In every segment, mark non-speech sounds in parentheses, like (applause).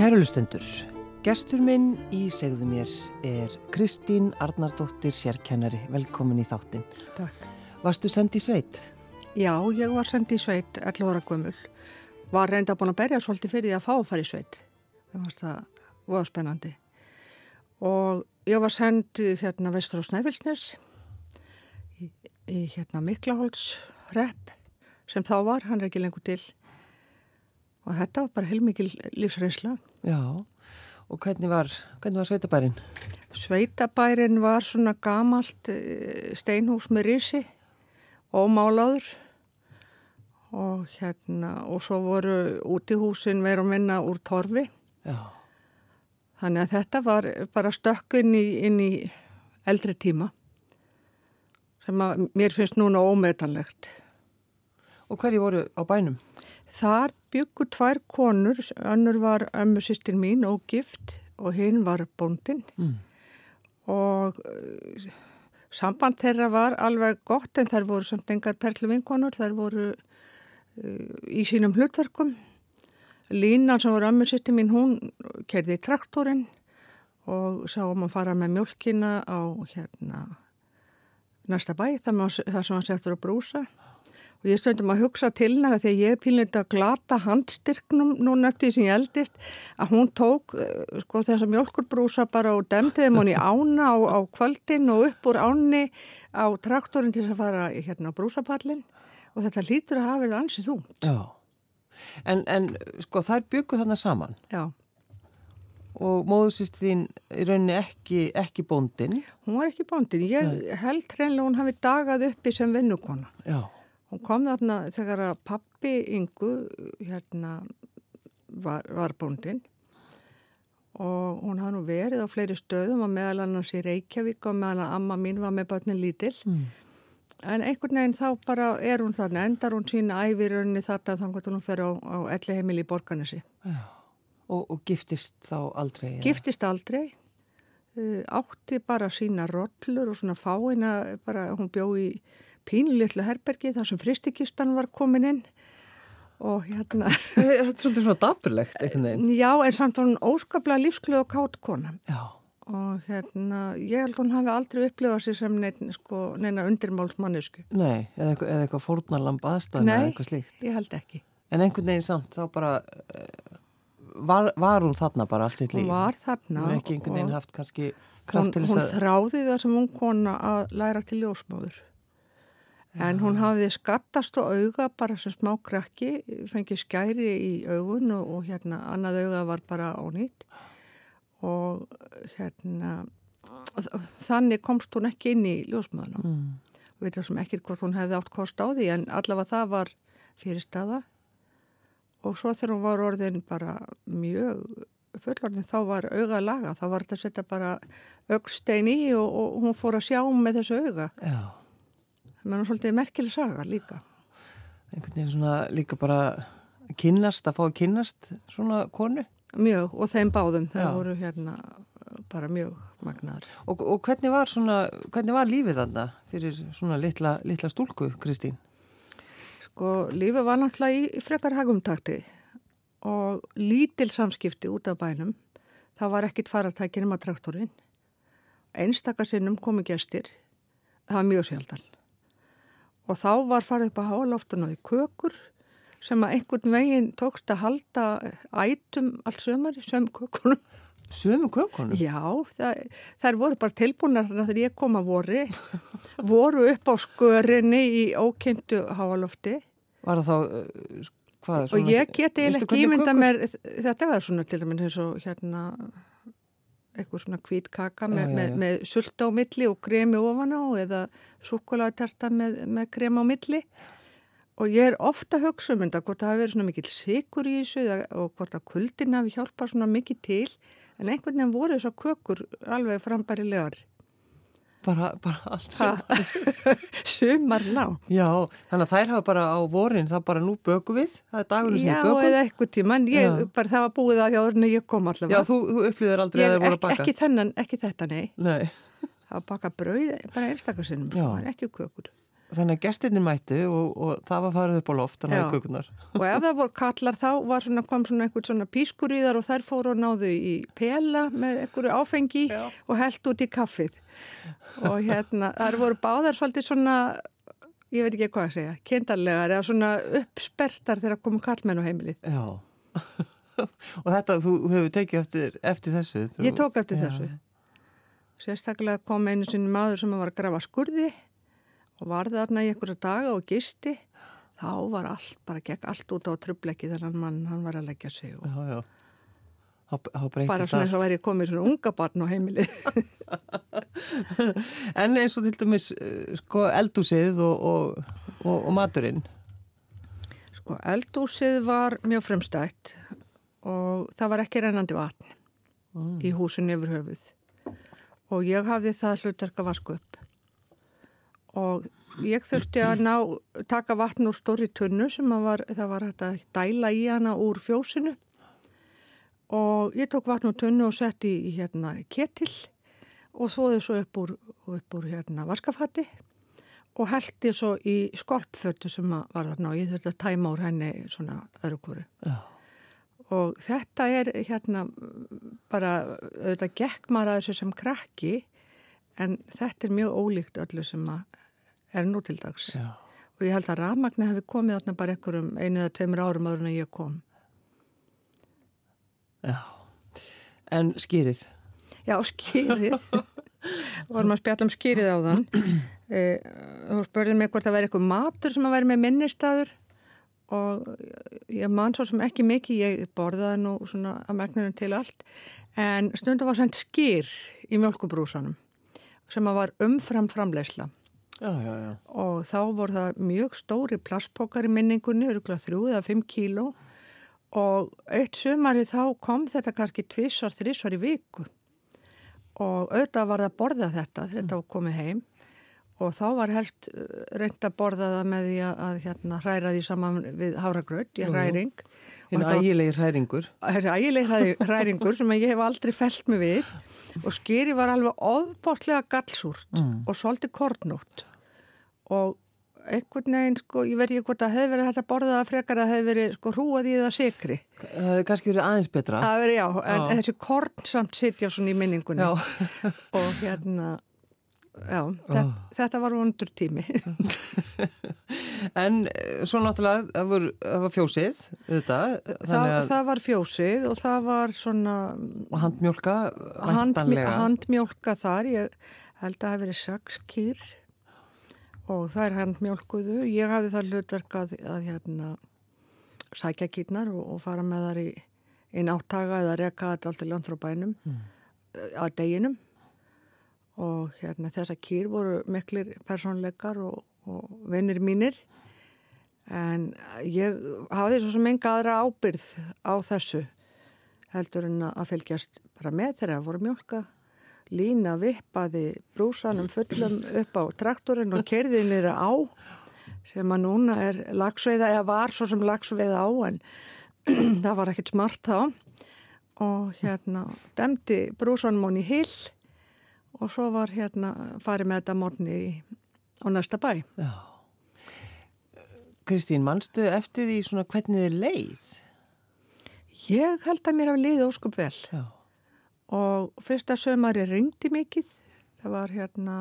Kærulustendur, gestur minn í segðu mér er Kristín Arnardóttir sérkennari. Velkomin í þáttin. Takk. Varstu sendið sveit? Já, ég var sendið sveit 11 ára gömul. Var reynda búin að berja svolítið fyrir því að fá að fara í sveit. Það var það, var spennandi. Og ég var sendið hérna vestur á Snæfellsnes í, í hérna Miklaholtsrepp sem þá var, hann er ekki lengur til. Og þetta var bara heilmikil lífsreynsla. Já, og hvernig var, hvernig var sveitabærin? Sveitabærin var svona gamalt steinhús með risi og málaður og hérna og svo voru útihúsin meira og minna úr torfi. Já. Þannig að þetta var bara stökkun í, inn í eldri tíma sem að mér finnst núna ómetanlegt. Og hverju voru á bænum? Þar byggur tvær konur, önnur var ömmu sýstin mín og gift og hinn var bóndin Mm. og uh, samband þeirra var alveg gott en þær voru samt engar perlu vinkonur, þær voru uh, í sínum hlutverkum. Línan sem var ömmu sýstin mín, hún kerði í traktorinn og sá um að fara með mjölkina á hérna næsta bæ, það sem hann settur að brúsa og ég stöndum að hugsa til hennar að því að ég er pílund að glata handstyrknum núna eftir því sem ég eldist að hún tók uh, sko þessa mjölkurbrúsa bara og demdi þeim hún í ána á, á kvöldin og upp úr áni á traktorinn til þess að fara hérna á brúsapallin og þetta lítur að hafa verið ansið þú. Já. En, en sko þær byggu þarna saman Já, og móðusist þín í rauninni ekki, ekki bóndin. hún var ekki bóndin. Ég held hreinlega hún hafi dagað uppi sem vinnukona. Já. Hún kom þarna þegar að pappi Ingu hérna var, var bóndin og hún hafði nú verið á fleiri stöðum og meðal annars í Reykjavík og meðal að amma mín var með börnin lítill. Mm. En einhvern veginn þá bara er hún þarna, endar hún sína ævirunni þarna þannig að hún fer á, á elli heimil í borganessi. Já. Og, og giftist þá aldrei? eða? Giftist aldrei, uh, átti bara sína rollur og svona fáina, bara hún bjó í pínulitlu herbergi þar sem fristikistan var komin inn og hérna, (laughs) Þetta er svolítið svona dapurlegt, já en samt var hún óskaplega lífsglöð og kátt kona Já. og hérna, ég held að hún hafi aldrei upplifað sér sem neina, sko, neina undirmálsmannisku. Nei, eða eða eitthvað fórnalamb aðstæðna Nei. eða eitthvað slíkt. Ég held ekki. En einhvern veginn samt þá bara uh, var, var hún þarna bara allt sitt líf. Hún var þarna Hún er ekki einhvern veginn haft kannski hún, kraft til hún þess að... þráði það sem hún kona að læra til ljósmáður. En hún hafði skattast á auga bara sem smá krakki, fengið skæri í augun og, og hérna annað auga var bara ónýtt og hérna þannig komst hún ekki inn í ljósmáðuna. Mm. Við veitum sem ekki hvort hún hefði átt kost á því en allavega það var fyrir staða og svo þegar hún var orðin bara mjög fullorðin þá var auga laga, þá var þetta setja bara augstein í og, og hún fór að sjá með þessu auga. Já, Það er svolítið merkileg saga líka. einhvern veginn svona líka bara kynnast, að fá að kynnast svona konu. Mjög og þeim báðum, það Já. voru hérna bara mjög magnaðar. Og, og hvernig var svona, hvernig var lífið þarna fyrir svona litla, litla stúlku, Kristín? Sko, lífið var náttúrulega í, í frekar hagumtakti og lítil samskipti út af bænum. Það var ekkit faratækinn um að traktorinn. Einstakasinnum komu gestir, það var mjög sjaldan. Og þá var farið upp að háloftun og í kökur sem að einhvern veginn tókst að halda ætum allt sömari, söm kökunum. Sömu kökunum? Já, það, þær voru bara tilbúinar þannig að þegar ég kom að voru, voru upp á skörinni í ókynntu háalofti Var það þá, uh, hvað? og ég geti ekki ímynda mér, þetta var svona til dæmis eins og hérna eitthvað svona hvít kaka með, Já, já, með, já. með sulta á milli og kremi ofan á eða súkulaterta með, með krem á milli. Og ég er ofta að hugsa um þetta hvort það hafi verið svona mikil sikur í þessu og hvort að kuldin hafi hjálpað svona mikið til. En einhvern veginn voru þessar kökur alveg frambærilegar Bara, bara allt sömu. (laughs) sumar ná Já, þannig að þær hafa bara á vorin, það bara nú böku við, það er dagurinn sem Já, við bökum. eða eitthvað tíma, en ég, Já. bara það var búið að þjóðurinn að ég kom Já, allavega. þú, þú upplýðir aldrei að ég, þeir voru að baka. ekki þennan, ekki þetta, nei. Nei, Það var baka brauð, bara einstakasinnum, Já. það var ekki kökur. Þannig að gestinni mættu og, og það var farið upp á loft Já. að kökunar. og ef það voru kallar þá var svona, kom svona einhvern svona pískur í þar og þær fóru og náðu í pela með einhverju áfengi Já. og held út í kaffið og hérna, þar voru báðar svolítið svona ég veit ekki hvað að segja, kindarlegar eða svona uppspertar þegar komu kallmenn á heimilið. Já. (laughs) og þetta, þú hefur tekið eftir, eftir þessu. Þú, Ég tók eftir Já. þessu. Sérstaklega kom einu sinni maður sem var að grafa skurði og var þarna í einhverja daga og gisti. Þá var allt, bara gekk allt út á trubleiki þennan mann, hann var að leggja sig og Já, já. Þá, þá bara svona það. og væri komið svona unga barn á heimilið. (laughs) En eins og til dæmis eh, sko, eldúsið og, og, og, og maturinn. Sko, eldúsið var mjög fremstætt og það var ekki rennandi vatn Mm. í húsinu yfir höfuð. Og ég hafði það hlutverk að vasku upp. Og ég þurfti að ná, taka vatn úr stóri tunnu sem var, það var hægt að dæla í hana úr fjósinu. Og ég tók vatn úr tunnu og sett í, hérna ketil og þóði svo upp úr, upp úr hérna vaskafatti og heldi svo í skolpfötu sem var þarna og ég þurfti að tæma úr henni svona öðru kóru. Já. Og þetta er hérna bara, auðvitað þessu sem krakki en þetta er mjög ólíkt öllu sem er nú til dags. Já. Og ég held að rafmagni hefði komið þarna bara einhverjum einu eða tveimur árum áður en ég kom. Já. En skýrið. Já, skýrið. (laughs) Varum að spjalla um skýrið á þann. Þú spurðið mig hvort það væri eitthvað matur sem að væri með minnistaður og ég man svo sem ekki mikið, ég borðaði nú svona að megnunum til allt, en stundum var sænt skýr í mjölkubrúsanum sem að var umfram framleysla Já, já, já. og þá voru það mjög stóri plastpókar í minningunni, öruglega þrjú eða fimm kíló. Og eitt sumari þá kom þetta kannski tvissar, þrissar í viku. Og auðvitað var það að borða þetta þegar þetta var komið heim. Og þá var helst uh, reynd að borða það með því að, hérna, hræra því saman við háragröð, í hræring. Þetta- ægilegir hræringur. þessi ægileg hræ- hræringur sem ég hef aldrei felt mig við og skýri var alveg ofbótlega gallsúrt Mm. og svolítið kornótt og einhvern veginn sko, ég veit ekki hvort að hefði verið þetta borðað að frekar að hefði verið sko hrúað í það sikri Það hefði kannski verið aðeins betra. það verið já, en Já. þessi korn samt sitja svona í minningunni og hérna já, þetta, þetta var vondur tími (laughs) En eh, svo náttúrulega, það var, það var fjósið, auðvitað, það, það var fjósið og það var svona handmjólka, hand, væntanlega. handmjólka þar ég held að það hafi verið sex kýr og það er handmjólkuðu ég hafi það hlutverk að, að hérna, sækja kýrnar og, og fara með þar í einn áttaga eða reka þetta allt í land frá bænum mm. að deginum og hérna þessa kýr voru miklir persónleikar og, og vinnir mínir. En ég hafði svo sem enga aðra ábyrð á þessu heldur en að fylgjast bara með þegar það voru mjölka lína vippaði brúsanum fullum upp á traktorinn og kerði nýra á sem að núna er lagsveiða eða var svo sem lagsveiða á en (clears throat) það var ekkert smart þá. Og hérna demdi brúsanum hún í hill og svo var hérna farið með þetta mótni á næsta bæ Já. Kristín, manstu eftir því svona hvernig þið leið? Ég held að mér hafi liðið óskup vel Já. og fyrsta sömari ringdi mikið. Það var hérna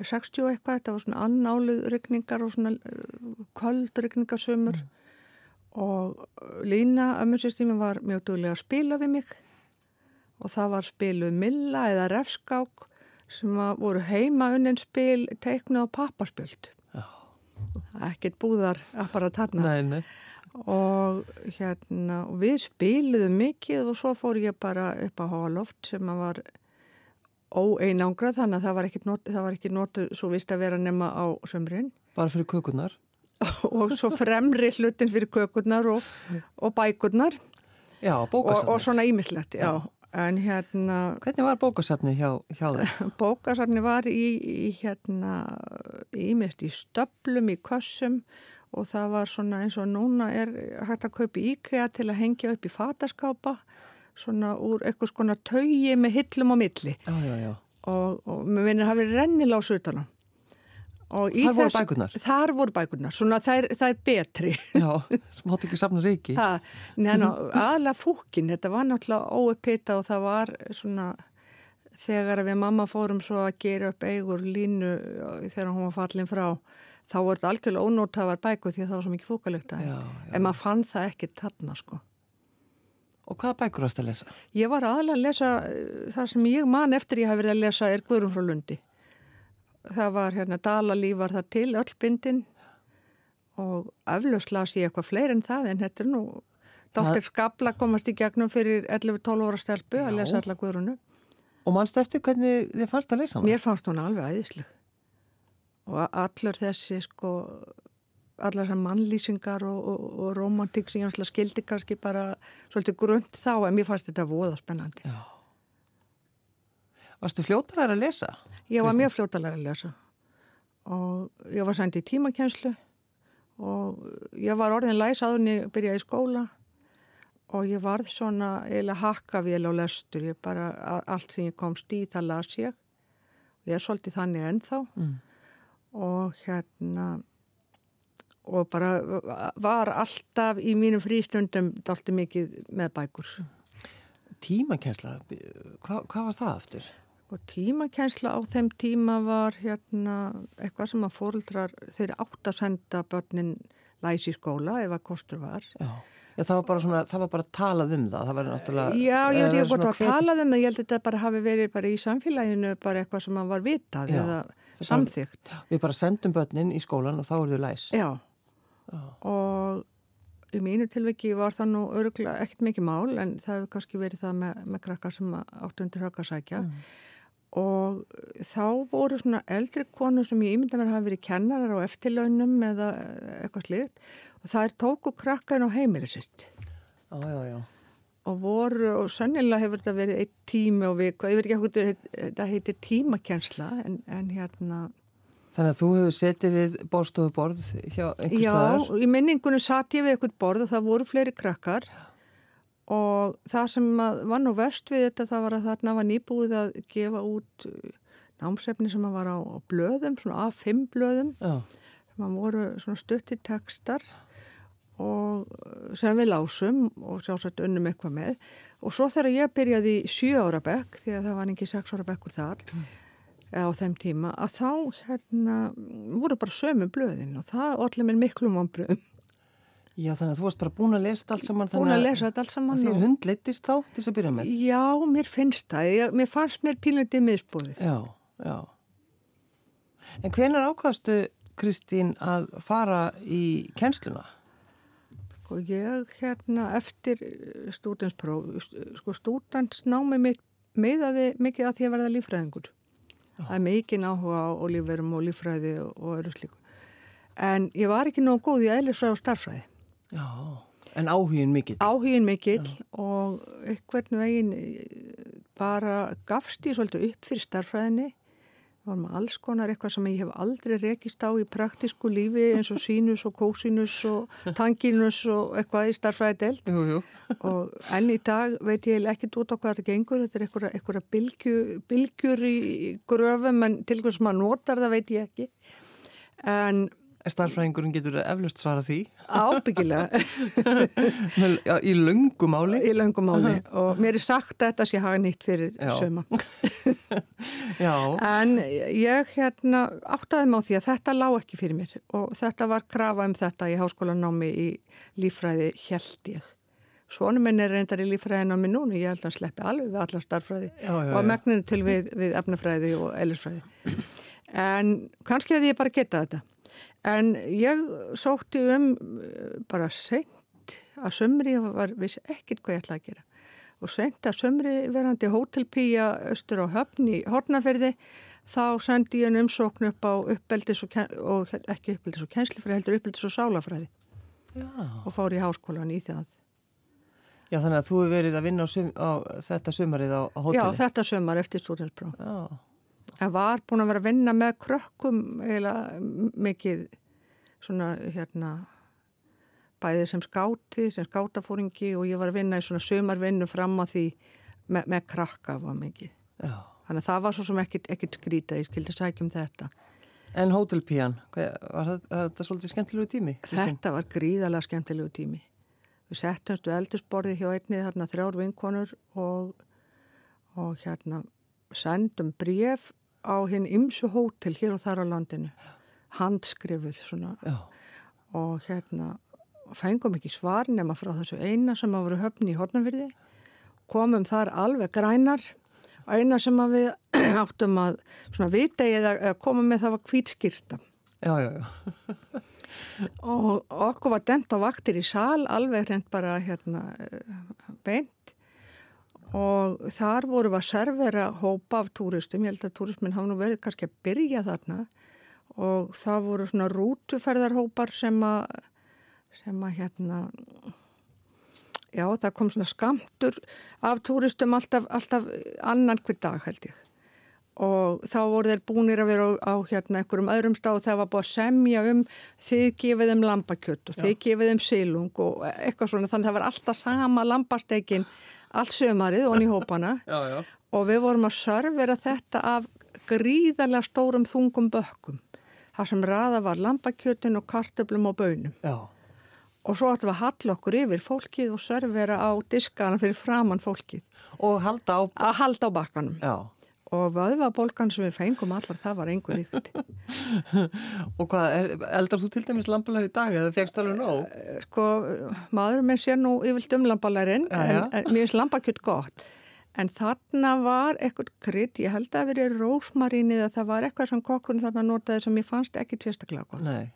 60 og eitthvað, þetta var svona annáluð rigningar og svona uh, köld rigningarsömur og uh, Lína, ömmursystími, var mjög duglega að spila við mig og það var spiluð Milla eða Refskák sem voru heima unnin spil teiknu og pappaspjöld. Já. Ekkert búðar apparat þarna Nei, nei. og hérna og við spiluðum mikið og svo fór ég bara upp á Háaloft sem var óeinangrað þannig að það var ekki, not, það var ekki notu svo vist að vera nema á sömrin Bara fyrir kökunar. (laughs) og svo fremri hlutin fyrir kökurnar og, og bækurnar Já, og, bókasafnið. og svona ímislegt, já. En hérna, Hvernig var bókasafnið hjá, hjá þeim? (laughs) bókasafni var í, í hérna, ímest í stöplum, í kössum og það var svona eins og núna er hægt að kaupa íkja til að hengja upp í fataskápa svona úr eitthvað skona taugi með hillum á milli Já, já, já. og, og mér minnir hafi rennilás utanum Og Þar voru þessu- bækurnar? Þar voru bækurnar, svona það er, það er betri. Já, sem hátt ekki safna. Það, neina, aðlega fúkin, þetta var náttúrulega óupita og það var svona, þegar við mamma fórum svo að gera upp eigur línu þegar hún var fallin frá, þá voru þetta algjörlega ónótafar bækur því að það var svo mikið fúkalegt að Já, já. En maður fann það ekki þarna, sko. Og hvaða bækur varst að lesa? Ég var aðalega að lesa, eh, það sem ég man eftir ég hafi verið að lesa er Guðrún frá Lundi. Það var hérna Dalalíf var það til, öll bindin og eflaust las ég eitthvað fleiri en það en þetta er nú, Dr. Skabla komast í gegnum fyrir 11-12 ára stelpu að Já. lesa alla Guðrúnu. Og mannstu eftir hvernig þið fannst að lesa hana? Mér fannst hún alveg æðisleg og allur þessi sko, allar þessar mannlýsingar og, og, og romantík sem ég skildi kannski bara svolítið grönt þá en mér fannst þetta voða spennandi. Já. Varstu fljótalega að lesa? Ég var mjög fljótalega að lesa. Og ég var sændi í tímakjenslu og ég var orðin læs ég byrjaði í skóla. Og ég varð svona eiginlega hakkavél á lestur, ég bara allt sem ég komst í það las ég. Ég er svolítið þannig ennþá. Mm. og hérna og bara var alltaf í mínum frístundum dálti mikið með bækur. Tímakensla, Hva, hvað var það aftur? Og tímakensla á þeim tíma var hérna eitthvað sem að fóruldrar þeir átt að senda börnin læs í skóla ef að kostur var. Já. Já, það var bara svona, það var bara talað um það, það var náttúrulega... Já, ég veit ekki hvort svona að tala um það, ég held að þetta bara hafi verið bara í samfélaginu bara eitthvað sem að var vitað Já, eða það- samþygt. Við bara sendum börnin í skólan og þá eru þau læs. Já, og í mínu tilviki var það nú öruglega ekkert mikið mál en það hefur kannski verið það með, með krakkar sem áttu undir höggasækja. Og þá voru svona eldri konur sem ég ímynda mér hafa verið kennarar á eftirlaunum eða eitthvað sliðt og það er tóku krakkan á heimili sitt Já, já, já. og voru, og sannilega hefur þetta verið eitt tími og viku, ég veit ekki hvað þetta heitir tímakensla en, en hérna, Þannig að þú hefur setið við borstofuborð hjá einhver já, staðar. í minningunum satt ég við eitthvað borð og það voru fleiri krakkar og það sem var nú verst við þetta það var að þarna var nýbúið að gefa út uh, námsefni sem var á, á blöðum, svona A5 blöðum. Já, sem voru svona stutti tekstar og uh, sem við lásum og sjálfsagt unnum eitthvað með. Og svo þegar ég byrjaði í 7 ára bekk því að það var ekki 6 ára bekkur þar eða á þeim tíma að þá hérna voru bara sömu blöðin og það allir mér miklum vonbröðum já, þannig að þú varst bara búin að lesa allt saman. búin að lesa alls saman Þér og- hund leittist þá til þess að byrja með? Já, mér finnst það, ég, mér fannst mér pílundið miðspóðið Já, já. En hvenar ákvaðstu, Kristín, að fara í kennsluna? Sko ég hérna eftir stúdenspróf, sko stúdensnámi mitt miðaði mikið að því að verða lífræðingur. Það er mikið áhuga á lífverum og lífræði og, öðru slíku. En ég var ekki nógu góð í eðlisfræði og starfræði. Já. En áhugin mikill? Áhugin mikill og einhvern veginn eh, bara gafst ég svolítið upp fyrir starfræðinni. Var með alls konar eitthvað sem ég hef aldrei rekist á í praktísku lífi eins og sínus og kósinus og (laughs) tanginus og eitthvað í starfræði delt. Jú, jú. (laughs) og enn í dag veit ég ekki út á hvað þetta gengur, þetta er einhverja, einhverja bylgju, bylgjur í gröfum en til hvers maður notar það veit ég ekki en Starfræðingurinn getur eflust svara því. Ábyggilega. (laughs) Já, í löngu máli. í löngum máli. Og mér er sagt að þetta sé hafa nýtt fyrir Já. söma (laughs) Já, en ég hérna áttaði mig á því að þetta lá ekki fyrir mér. Og þetta var krafa um þetta í háskólanámi í lífræði held ég. Svonum minn er reyndar í lífræðinámi núna, ég held að hann sleppi alveg við alla starffræði Já, já, og að megninu til við, við efnafræði og ellisfræði. En kannski hefði ég bara getað þetta. En ég sótti um eh, bara seint að sömri og var viss ekkit hvað ég ætlaði að gera. Og seint að sömri verandi hótelpíja austur á höfn í Hortnaferði þá sendi ég en umsókn upp á uppeldis og, og ekki uppeldis og kennslifræði, heldur uppeldis og sálafræði já. og fór í háskólan í það. Já, þannig að þú hefur verið að vinna á, sum, á þetta sumarið á, á Já, hóteli. þetta sömar eftir stúdinspróf. Já. Það var búin að vera að vinna með krökkum m- mikið svona hérna bæðið sem skáti, sem skátafóringi og ég var að vinna í svona sömarvinnu fram að því með, með krakka var mikið. Já. Þannig að það var svo sem ekkit skrýta, ég skildi sækjum þetta. En hótelpíjan, var þetta, svolítið skemmtilegu tími? Þetta var gríðalega skemmtilegu tími. Við settumst við eldusborði hjá einnið þarna þrjár vinkonur og, og hérna sendum bref á hinn ymsu hótel hér og þar á landinu. Handskrifuð svona. Já. Og hérna fengum ekki svar nema frá þessu eina sem að voru höfni í Hortnafyrði. Komum þar alveg grænar eina sem að við (clears throat) áttum að svona vita eða koma með það var kvítskýrta og okkur var demt á vaktir í sal alveg hreint bara hérna beint og þar voru að servera hópa af túristum, ég held að túrismin hafa nú verið kannski að byrja þarna. Og það voru svona rútuferðarhópar sem að sem að hérna já það kom svona skamtur af túristum alltaf, alltaf annan hver dag held ég. Og þá voru þeir búinir að vera á, á hérna einhverjum öðrum stað og það var búin að semja um þið gefið þeim lambakjött og þið gefið þeim sílung og eitthvað svona. Þannig að það var alltaf sama lambastekin allt sömarið og í (laughs) hópana já, já. og við vorum að servera þetta af gríðarlega stórum þungum bökkum þar sem raða var lambakjöttin og kartöblum og bönum já og svo ættum við að halla okkur yfir fólkið og servera á diskana fyrir framann fólkið. Og halda á... Halda á bakkanum. Og vöðvabólkan sem við fengum allar, það var einhver líkt. (laughs) og hvað, er, eldar þú til dæmis lambalar í dag eða fegst alveg nóg? Eh, sko, maður með sér nú yfirlt um lambalarinn, en, en mér finnst lambakjött gott. En þarna var eitthvað krydd, ég held að verið rósmarínið að það var eitthvað sem kokkurinn þarna notaði sem ég fannst ekki sérstaklega gott. Nei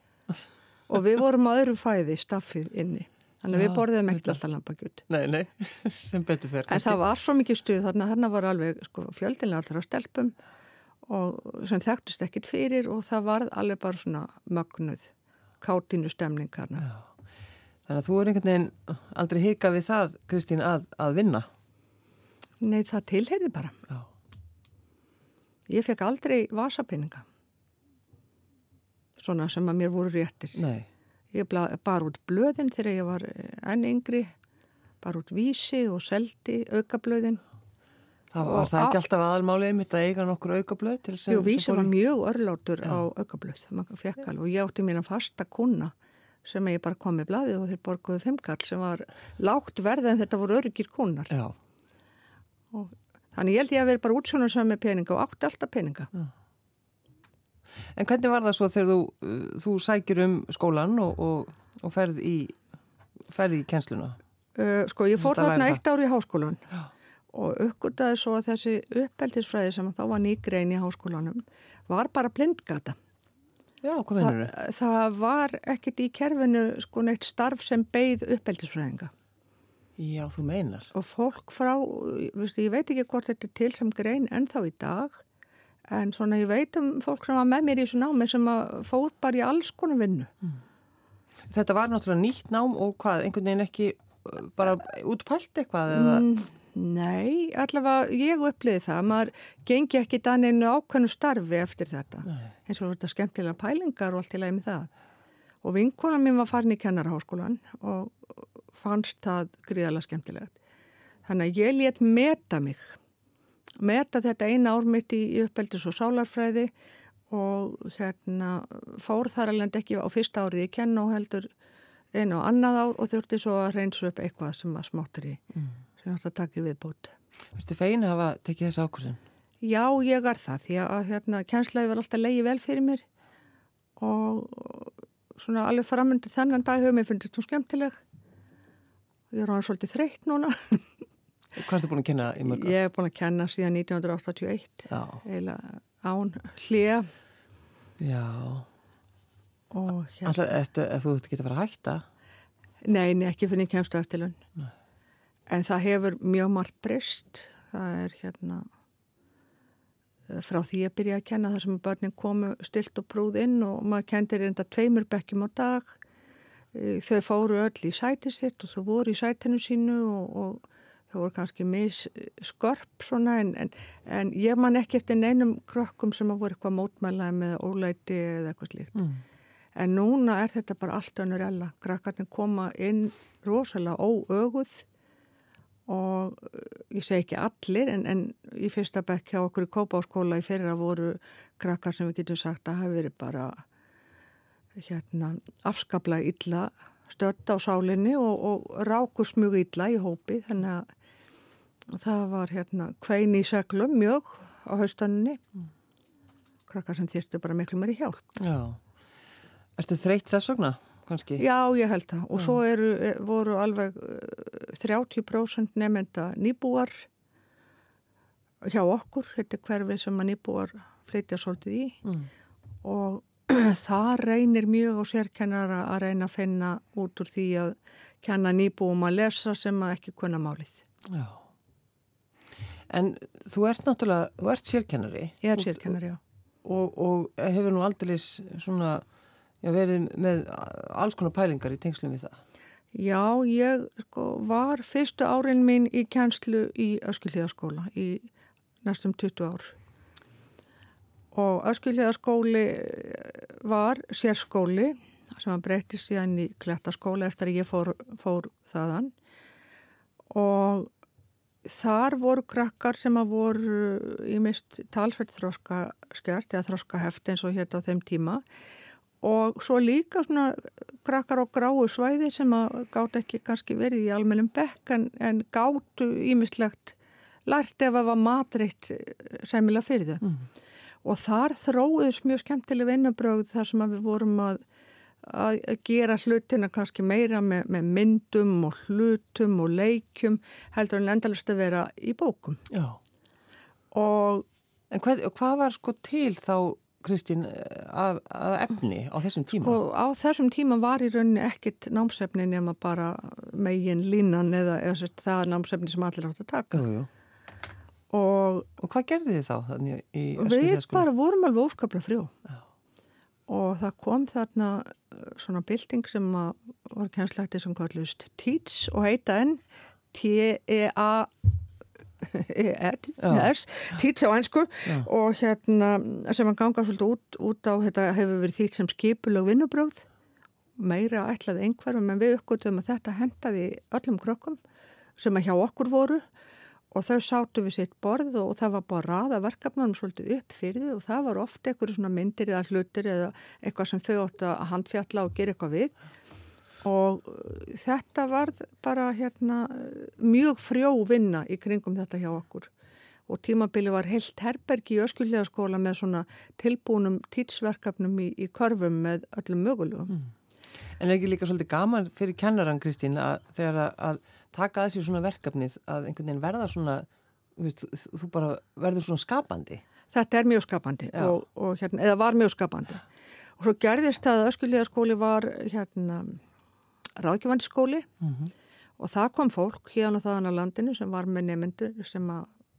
og við vorum á öðru fæði staffið inni þannig að við borðum ekkert alltaf lampakjút Nei, nei, (laughs) sem betur fyrir En það var svo mikið stuð þarna. Þarna var alveg sko, fjöldinlega allra á stelpum og sem þekktist ekkit fyrir og það var alveg bara svona mögnuð káttinu stemning þarna Þannig að þú er einhvern veginn aldrei hika við það, Kristín, að, að vinna? Nei, það tilheyrði bara. Já. Ég fekk aldrei vasapinninga svona sem að mér voru réttir. Nei. Ég bar út blöðin þegar ég var eh, enn yngri, bar út vísi og seldi aukablöðin. Það var það ekki alltaf aðalmálið mitt að eiga nokkur aukablöð til sem... Jú, vísi var mjög örlátur ja. á aukablöð, maður fekk alveg og ég átti mér að fasta kuna sem ég bara kom með bladið og þeir borguðu fimmkall sem var lágt verð en þetta voru öryggir kunar. Já. Og, þannig ég held ég að vera bara útsjónum sem með peninga og átti alltaf peninga. Já. En hvernig var það svo þegar þú, uh, þú sækir um skólan og, og, og ferð í, ferð í kjensluna? Uh, sko, ég fór þarna eitt ár í háskólan Já. og uppgöttaði svo að þessi uppeldisfræði sem þá var nýgrein í háskólanum var bara blindgata. Já, hvað finnur þau? Það, var ekkit í kerfinu sko neitt starf sem beigð uppeldisfræðinga. Já, þú meinar. Og fólk frá, viðst, ég veit ekki hvort þetta er til sem grein ennþá í dag en svona ég veit um fólk sem var með mér í þessu námi sem fóð bara í alls konar vinnu. Mm. Þetta var náttúrulega nýtt nám og hvað, einhvern veginn ekki uh, bara útpælt eitthvað eða? Mm, nei, allavega ég uppliði það, maður gengi ekki danninu ákveðnu starfi eftir þetta, nei. eins og þetta skemmtilega pælingar og allt í lagi með það. Og vinkona mín var farin í kennarháskólan og fannst það gríðarlega skemmtilegt. Þannig að ég let meta mig meta þetta eina ár mitt í uppeldis og sálarfræði og hérna fór þar alveg ekki á fyrsta árið í kenn og heldur einu og annað ár og þurfti svo að reynsa upp eitthvað sem að smáttur í mm. sem þetta takkið við bót. Þú feina að hafa tekið þessu ákvörðin? Já, ég er það því að hérna kjænslaði var alltaf leiði vel fyrir mér og svona alveg framöndu þennan dag hefur mér fundist svo skemmtileg. Ég er á hann svolítið þreytt núna (laughs) Hvað ertu búin að kenna í mörgum? Ég er búin að kenna síðan 1981 eða án hlýja Já. Alltaf, eftir, ef þú að fara að hætta? Nei, nei ekki fyrir kemstu eftirlun en það hefur mjög margt breyst. Það er hérna frá því að byrja að kenna þar sem börnin komu stilt og prúð inn og maður kendir enda tveimur bekkjum á dag. Þau fóru öll í sæti sitt og þau voru í sætinu sínu og, og það voru kannski misskörp svona en, en, en ég man ekki eftir neinum krökkum sem að voru eitthvað mótmælaði með ólæti eða eitthvað slíkt. Mm. En núna er þetta bara allt önnur ella. Krakkarnir koma inn rosalega óöguð og ég segi ekki allir en, en í fyrsta bekk hjá okkur í Kópáskóla í fyrra voru krakkar sem við getum sagt að hafi verið bara hérna afskapla illa stött á sálinni og, og rákus mjög illa í hópi þannig að það var hérna kvein í seglum mjög á haustanninni mm. krakkar sem þýrstu bara miklu mér í hjálp Já, erstu þreytt þess vegna? Kanski? Já, ég held það og Já. svo eru, e, voru alveg 30% e, nefnda nýbúar hjá okkur, þetta er hverfið sem að nýbúar flytja svolítið í mm. og (clears throat) það reynir mjög á sérkennara að reyna að finna út úr því að kenna nýbúum að lesa sem að ekki kunna málið. Já. En þú ert náttúrulega, þú ert sérkennari. Ég er sérkennari, já. Og, og hefur nú aldrei svona, já, verið með alls konar pælingar í tengslum við það? Já, ég sko, var fyrstu árin mín í kjænslu í Öskilíðaskóla í næstum 20 ár og Öskilíðaskóli var sérskóli sem að breytist síðan í klettaskóla eftir að ég fór, fór þaðan og þar voru krakkar sem að voru í mist talsveit þróska skjart eða þróska heft eins og hétt á þeim tíma og svo líka svona krakkar á gráu svæði sem að gátt ekki kannski verið í almennum bekk en, en gáttu ímislegt lært ef að var matreitt sæmilag fyrir þau. Mm og þar þróiðs mjög skemmtileg vinnubröð þar sem við vorum að, að gera hlutina kannski meira með, með myndum og hlutum og leikjum heldur en endalust að vera í bókum. Já. Og, en hvað, hvað var sko til þá Kristín að, að efni á þessum tíma? Sko á þessum tíma var í rauninni ekkit námsefni nema bara megin línan eða, eða það námsefni sem allir átt að taka. Jú, jú. Og, og hvað gerði þið þá? Við bara vorum alveg óskaplega frjó Já. Og það kom þarna uh, svona bilding sem var kjænslætti sem kallust TEACH og heita enn T-E-A E-R-S TEACH á einsku og hérna sem að ganga svolítið út, út á þetta hefur verið þýtt sem skipulög vinnubröð meira ætlaði einhverjum en við uppgötum að þetta hendaði öllum krökkum sem að hjá okkur voru og þau sátu við sitt borð og það var bara raða verkefnum svolítið upp fyrir og það var ofta einhverju svona myndir eða hlutir eða eitthvað sem þau óttu að handfjalla og gera eitthvað við og uh, þetta var bara hérna mjög frjó vinna í kringum þetta hjá okkur og tímabili var heilt herberg í öskulíðaskóla með svona tilbúnum títsverkefnum í, í körfum með öllum mögulegum. Mm. En er ekki líka svolítið gaman fyrir kennaran Kristín að þegar að taka að sér svona verkefnið að einhvern veginn verða svona, veist, þú bara verður svona skapandi. Þetta er mjög skapandi og, og hérna, eða var mjög skapandi. Og svo gerðist það að öskulíðaskóli var hérna ráðgjöfandi skóli mm -hmm. og það kom fólk hérna þaðan á landinu sem var með nemyndur sem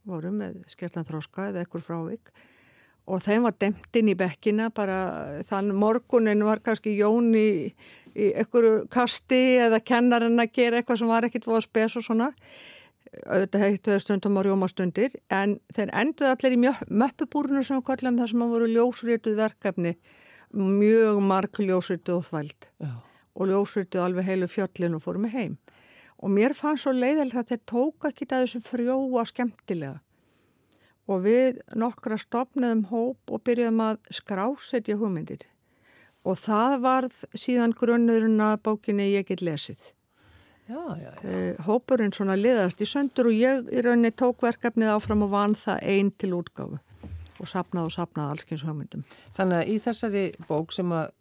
voru með skertan þróska eða ekkur frávik og þeim var demt inn í bekkina bara þann morgunin var kannski Jón í í einhverju kasti eða kennarinn að gera eitthvað sem var ekkit voða spes og svona. Auðvitað heittuðu stundum á rjómastundir en þeir enduði allir í möppubúrunu sem kallum þar sem að voru ljósrituð verkefni. Mjög marg ljósrituð og þvæld. Já. og ljósrituð alveg heilu fjöllin og fórum heim. Og mér fannst svo leiðilegt að þeir tóka ekki það þessu frjóa skemmtilega og við nokkra stopnaðum hóp og byrjuðum að skrásetja hugmyndir og það varð síðan grunnurinn að bókinni ég get lesið. Já, já, já. Eh, hópurinn svona liðast í söndur og ég í rauninni tók verkefnið áfram og vann það einn til útgáfu og sapnað og sapnað allskyns hugmyndum. Þannig að í þessari bók sem að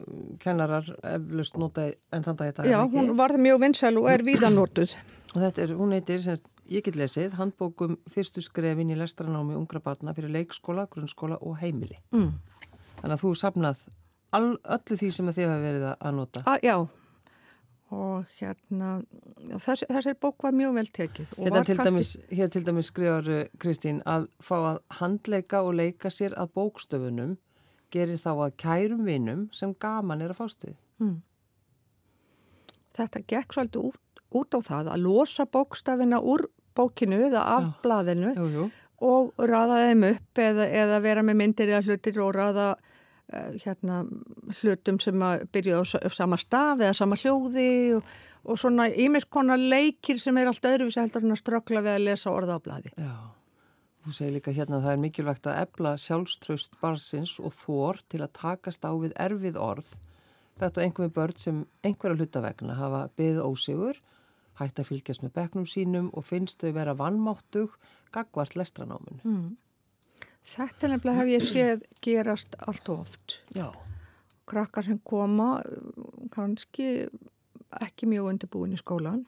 kennarar eflust nota enn þann dag þetta Já, hún varð mjög vinsæl og er víðanótuð. Og þetta er, hún heitir, semst, ég get lesið, handbókum fyrstu skrefin í lestranámi ungra barna fyrir leikskóla, grunnskóla og heimili. Mm. Þannig að þú sapnað all, öllu því sem þið hafa verið að nota. A, já, og hérna, þess, þessari bók var mjög vel tekið. Hérna til, kannski... dæmis, hér til dæmis skrifar uh, Kristín að fá að handleika og leika sér að bókstöfunum gerir þá að kærum vinum sem gaman er að fástuði. Mm. Þetta gekk svolítið út, út á það að losa bókstafina úr bókinu eða af já. blaðinu jú, jú. og raða þeim upp eða, eða vera með myndir eða hlutir og raða uh, hérna hlutum sem að byrja á sama staf eða sama hljóði og, og svona ímiðskona leikir sem er allt öðruvísi heldur en að strökla við að lesa orða á bladi. Já, þú segir líka hérna að það er mikilvægt að ebla sjálfströst barsins og þór til að takast á við erfið orð. Þetta er einhverjum börn sem einhverja hlutavegna hafa byggð ósigur, hægt að fylgjast með beknum sínum og finnst þau vera vannmáttug gagvart lestranáminu. Mm. Þetta nefnilega hef ég séð gerast allt og oft. Já. Krakkar sem koma kannski ekki mjög undirbúin í skólan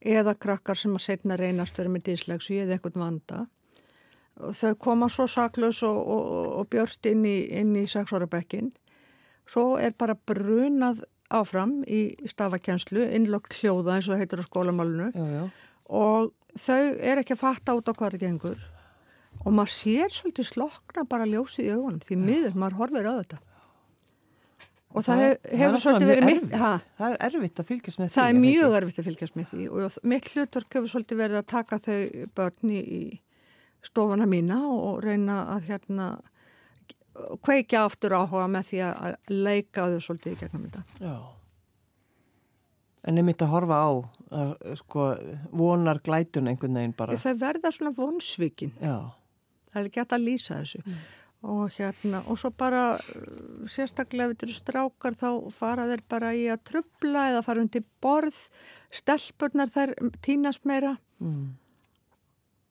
eða krakkar sem að setna reynast verið með díslegsu eða einhvern vanda. Og þau koma svo saklaus og, og, og björnt inn í, í sexorabekkin Svo er bara brunað áfram í stafakjænslu, innlokk hljóða eins og það heitir á skólamálunu já, já. og þau er ekki að fatta út á hvað það gengur og maður sér svolítið slokna bara ljósið í augunum því miður maður horfir á þetta. Og það, það hefur svolítið verið mitt... Ha, það er erfitt að fylgjast með því. Það er mjög erfitt að fylgjast með því og mitt hlutverk hefur svolítið verið að taka þau börni í stofana mína og reyna að hérna kveikja aftur áhuga með því að leika þau svolítið í gegnum þetta. Já. En ég myndi að horfa á að, sko, vonar glætun einhvern veginn bara. Það verða svona vonsvikin. Já. Það er ekki að lýsa þessu. Mm. Og hérna, og svo bara sérstaklega ef þetta eru strákar þá fara þeir bara í að trubla eða fara undir borð, stelpurnar þær týnast meira. Mm.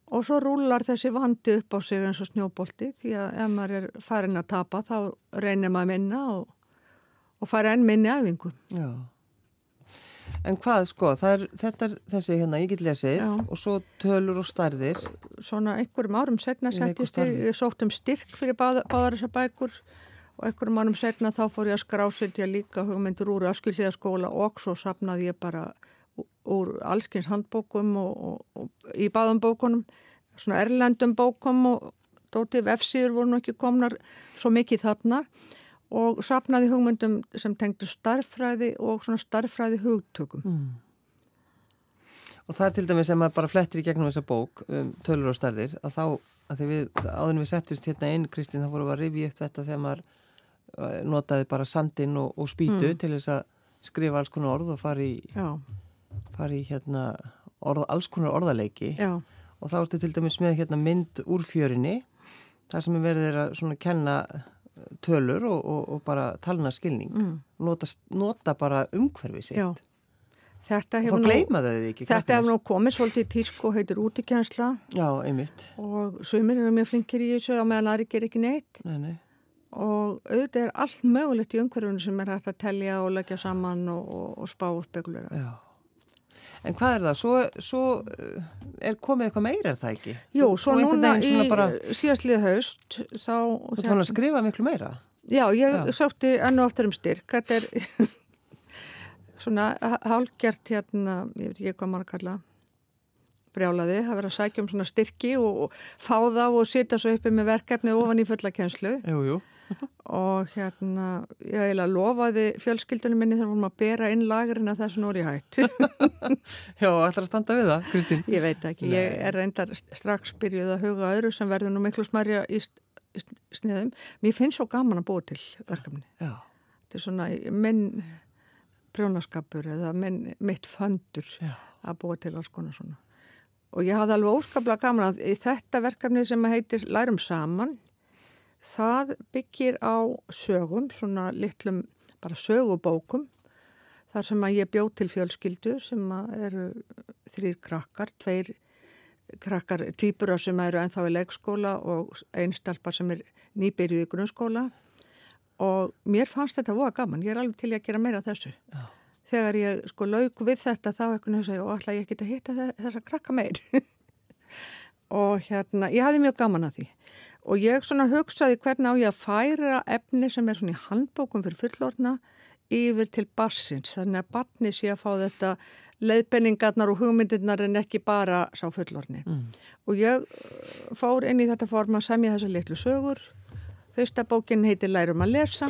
Og svo rúlar þessi vandi upp á sig eins og snjóbolti því að ef maður er farin að tapa þá reynir maður minna og, og fara enn minni æfingu. Já. En hvað sko, er, þetta er þessi hérna ég get lesið Já. og svo tölur og starðir. Svona einhverjum árum setna settist ég, ég sótt um styrk fyrir báð, báðar þessar bækur og einhverjum árum setna þá fór ég að skrásetja líka hugmyndur úr aðskiljiðaskóla og svo sapnaði ég bara úr allskins handbókum og, og, og í báðum bókunum, svona erlendum bókum og dótið vefsýður voru nú ekki komnar svo mikið þarna og sapnaði hugmyndum sem tengdu starffræði og svona starffræði hugtökum. Mm. Og það er til dæmis sem að bara flettir í gegnum þessa bók um, tölur og starðir að þá, að við, áðurinn við settust hérna inn Kristín þá vorum við að rifja upp þetta þegar maður uh, notaði bara sandin og, og spýtu mm. til þess að skrifa alls konar orð og fara í Já fari í hérna orð, alls konar orðaleiki. Já. og þá ertu til dæmis með hérna mynd úr fjörinni það sem er verið að kenna uh, tölur og, og, og bara talna skilning. Mm. nota, nota bara umhverfi sitt. Já. Þetta hefur nú, nú komið svolítið í tísk og heitir útikjænsla Já, einmitt. Og sömur eru mjög flinkir í þessu að meðan aðri ger ekki neitt. Nei, nei. og auðvitað er allt mögulegt í umhverfunu sem er hægt að tellja og leggja saman og, og spá og spekulera. Já En hvað er það? Svo, svo eh, er komið eitthvað meira er það ekki? Jú, svo, svo núna í bara... síðastlið haust þá... Þú ætti að skrifa miklu meira? Já, ég Já. sátti ennu aftur um styrk. Þetta er (laughs) svona hálgjart hérna, ég veit ekki hvað maður kalla brjálaði, að vera að sækja um svona styrki og, og fá þá og setja svo uppi með verkefni ofan í fullakenslu. Jú, jú og hérna ég eiginlega lofaði fjölskyldunum minni þegar vorum að bera inn lagarinn að þessu núri hætt (laughs) Já, ætlar að standa við það, Kristín? Ég veit ekki, Nei. ég er reyndar strax byrjuð að huga öðru sem verður nú miklu smarja í sniðum Mér finnst svo gaman að búa til verkefni Já. Þetta er svona minn prjónaskapur eða minn, mitt föndur Já. að búa til alls konar svona og ég hafði alveg óskaplega gaman að í þetta verkefni sem heitir Lærum saman það byggir á sögum, svona litlum bara sögubókum þar sem að ég bjóð til fjölskyldu sem eru þrýr krakkar, tveir krakkar týpura sem eru enþá í leikskóla og einstalpar sem er nýbyrjuð í grunnskóla og mér fannst þetta voða gaman, ég er alveg til að gera meira þessu. Já. Þegar ég sko laug við þetta þá ekkert að segja og ætla ég geta hitta þessa krakka meir (laughs) og hérna, ég hafði mjög gaman að því og ég svona hugsaði hvernig á ég að færa efni sem er svona í handbókum fyrir fullorna yfir til barsins þannig að barni sé að fá þetta leiðbenningarnar og hugmyndirnar en ekki bara sá fullorni mm. og ég uh, fór inn í þetta forma sem ég þessa litlu sögur. Fyrsta bókin heitir Lærum að lesa.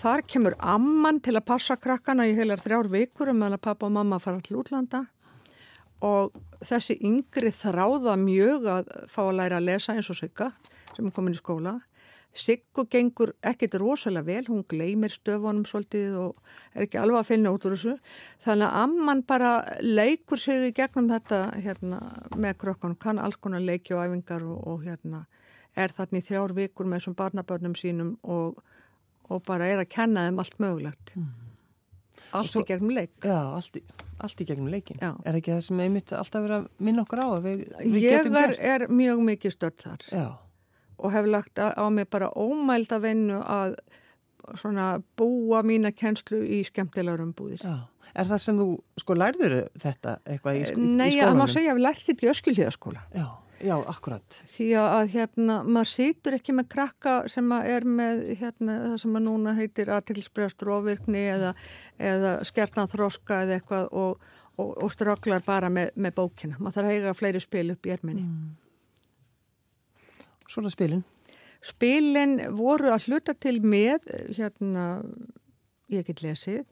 Þar kemur amman til að passa krakkana í heilar þrjár vikur um að pappa og mamma fara til útlanda. Og þessi yngri þráða mjög að fá að læra að lesa eins og sigga sem er komin í skóla Siggu gengur ekkit rosalega vel, hún gleymir stöfunum svolítið og er ekki alveg að finna út úr þessu. Þannig að amman bara leikur sig í gegnum þetta hérna, með krökkunum, kann alls konar leiki og æfingar og, og hérna, er þarna í þrjár vikur með þessum barnabörnum sínum og, og bara er að kenna þeim allt mögulegt. Mm. Allt svo, í gegnum leik. Já, allt í, allt í gegnum leikin. Já. Er ekki það sem einmitt alltaf verið að minna okkur á að við, við getum gert? Ég er mjög mikið stört þar. Já og hef lagt á mig bara ómælda vinnu að búa mína kennslu í skemmtilegar umbúðir. Já. Er það sem þú, sko, lærður þetta eitthvað í, í skólanum? Nei, að maður segja að við lærðum þetta í öskiltíðaskóla. Já, já, akkurat. Því að, hérna, maður situr ekki með krakka sem er með, hérna, það sem að núna heitir aðtilsbregastur ofirkni eða, eða skertnaþroska eða eitthvað og, og, og ströklar bara með, með bókina. Maður þarf að eiga fleiri spil upp í erminni. Mm. Svona spilin? Spilin voru að hluta til með, hérna, ég get lesið,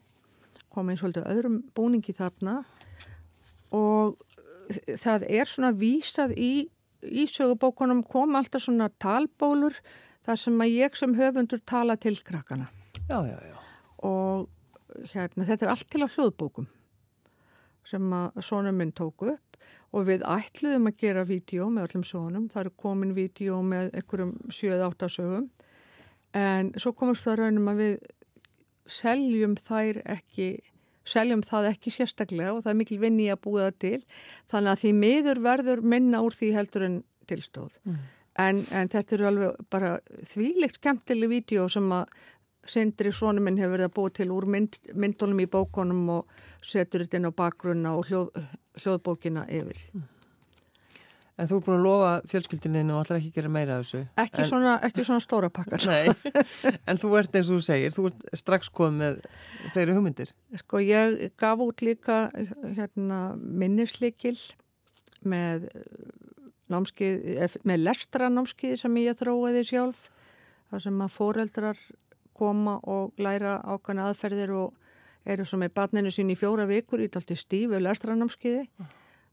komið svolítið öðrum búningi þarna og það er svona vísað í, í sögubókunum kom alltaf svona talbólur þar sem að ég sem höfundur tala til krakkana. Já, já, já. Og hérna, þetta er allt til á hljóðbókum sem að sonum minn tóku upp og við ætluðum að gera vídeo með öllum sögunum, það eru komin vídeo með einhverjum 7-8 sögum. En svo komast það raunum að við seljum þær ekki seljum það ekki sérstaklega og það er mikil vinni að búa það til. Þannig að því miður verður minna úr því heldur en tilstóð mm. en, en þetta eru alveg bara þvílegt skemmtileg vídeo sem að Sindri Sónuminn hefur verið að búa til úr mynd, myndunum í bókonum og setur þetta inn á bakgrunna og hljóð, hljóðbókina yfir. En þú er búin að lofa fjölskyldininu og allar ekki gera meira af þessu? Ekki, en... svona, ekki svona stóra pakkar. Nei, (laughs) en þú ert eins og þú segir, þú ert strax komið með fleiri hugmyndir. Sko ég gaf út líka hérna, minnislikil með, með lestranámskið sem ég þróiði sjálf, þar sem að foreldrar koma og læra ákvæmna aðferðir og eru svo með barninu sín í fjóra vikur í talti stífu lestranámskiði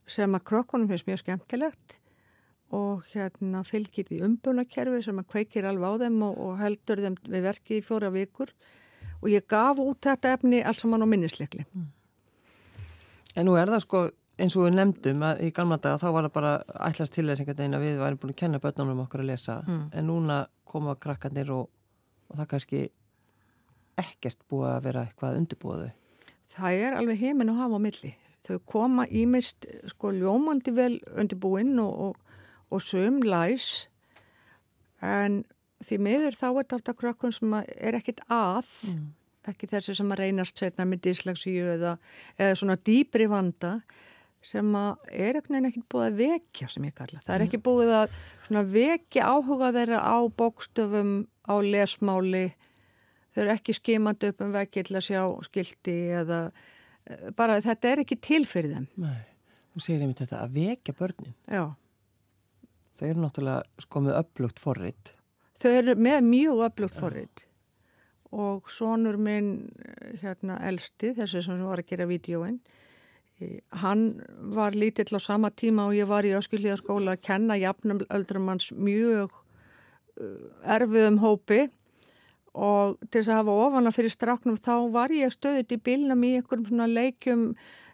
sem að krokkunum finnst mjög skemmtilegt og hérna fylgir því umbúnakerfi sem að kveikir alveg á þeim og, og heldur þeim við verkið í fjóra vikur og ég gaf út þetta efni alls saman á minnisleikli. En nú er það sko eins og við nefndum að í gamla daga þá var það bara ætlast til þess einhvern veginn að við varum búin að kenna börnunum okkur að lesa mm. en núna koma krakkarnir og, og það kannski ekkert búið að vera eitthvað undirbúðu? Það er alveg heiminn að hafa á milli. Þau koma ímist sko ljómandi vel undirbúinn og, og, og söm læs en því miður þá er þetta alltaf krakkun sem er ekkit að, mm. ekki þessi sem að reynast setna með dyslagsíu eða, eða svona dýbri vanda sem að er ekkert búið að vekja sem ég kalla. Það er ekki búið að vekja áhuga þeirra á bókstöfum, á lesmáli þau eru ekki skimandi upp um veggi til að sjá skildi eða eh, bara þetta er ekki til fyrir þeim. Nei, þú segir einmitt þetta að vekja börnin. Já. Þau eru náttúrulega sko með upplugt forrið. Þau eru með mjög upplugt forrið og sonur minn hérna elsti, þessi sem var að gera vídjóin, hann var lítill á sama tíma og ég var í öskilíðaskóla að kenna jafnum öldrum hans mjög eh, erfiðum hópi og til þess að hafa ofana fyrir stráknum þá var ég stöðut í bílnum í einhverjum svona leikjum.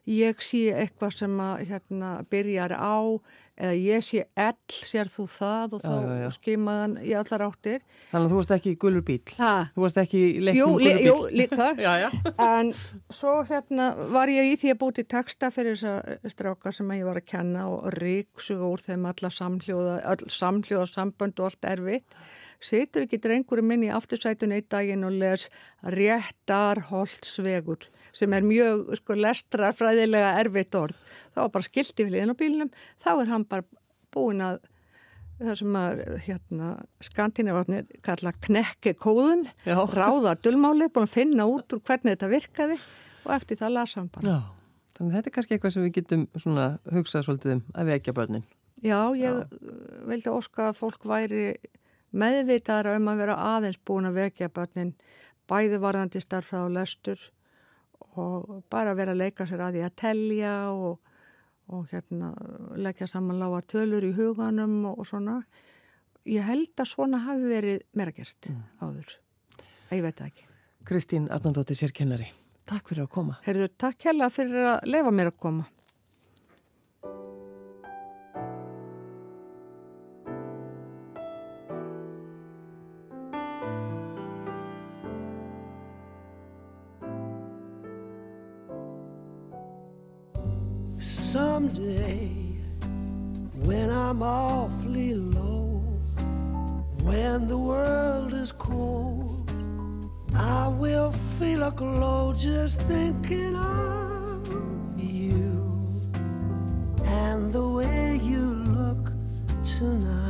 Ég sé eitthvað sem að hérna, byrjar á eða ég sé ell, sér þú það? Og þá skimaðan í allar áttir. Þannig að þú varst ekki í gulur bíl ha? Þú varst ekki í leiknum gulur bíl Jú, líka. (laughs) En svo hérna var ég í því að búti texta fyrir þessa strákar sem ég var að kenna og ríksuga úr þeim alla samhljóða, all samhljóða sambönd og allt erfitt Setur ekki drengurinn minn í aftursætun eitt daginn og les réttar holdsvegur sem er mjög sko, lestrafræðilega erfitt orð. Það var bara skilti við liðin á bílinum. Þá er hann bara búin að það sem að hérna, skantínavarnir kalla knekki kóðun, ráða dölmáli, búin að finna út úr hvernig þetta virkaði og eftir það lasa hann bara. Já, þannig þetta er kannski eitthvað sem við getum hugsað svolítið um að vekja börnin. Já, ég Já. vildi óska að fólk væri meðvitaðra um að vera aðeins búin að vekja börnin bæði varðandi starfrað og lestur og bara vera að leika sér að því að telja og, og hérna leggja saman lága tölur í huganum og, og svona ég held að svona hafi verið gert mm. áður. Ég veit það ekki. Kristín Arnandóttir sér kennari. Takk fyrir að koma. Herðu, takk hella fyrir að lefa mér að koma. Someday when I'm awfully low, when the world is cold, I will feel a glow just thinking of you and the way you look tonight.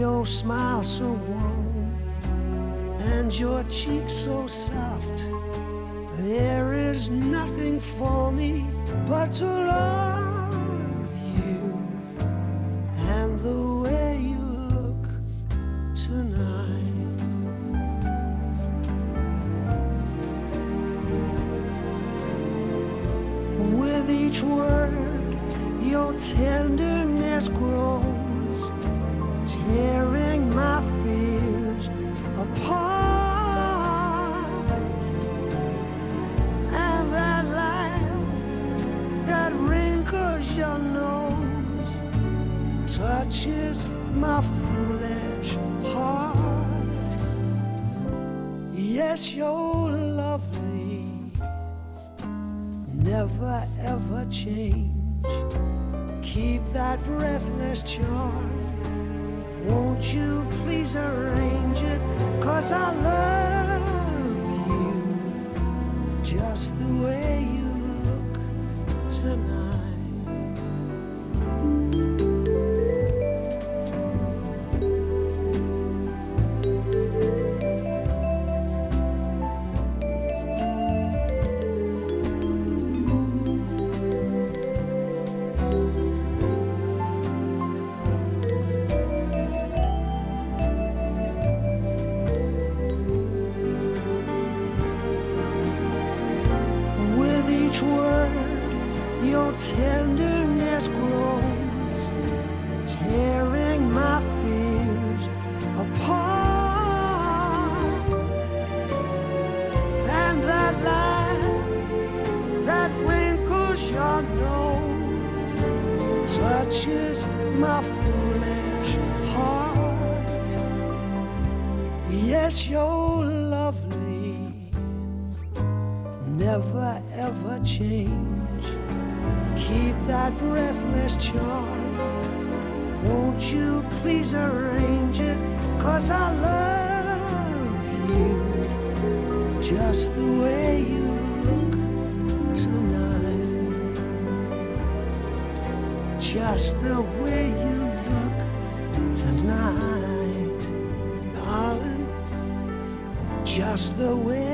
Your smile so warm and your cheeks so soft. There is nothing for me but to love Yes, you're lovely, never ever change. Keep that breathless charm. Won't you please arrange it? Cause I love you just the way touches my foolish heart. Yes, you're lovely never ever change. Keep that breathless charm. Won't you please arrange it? Cause I love you just the way you Just the way you look tonight, darling. Just the way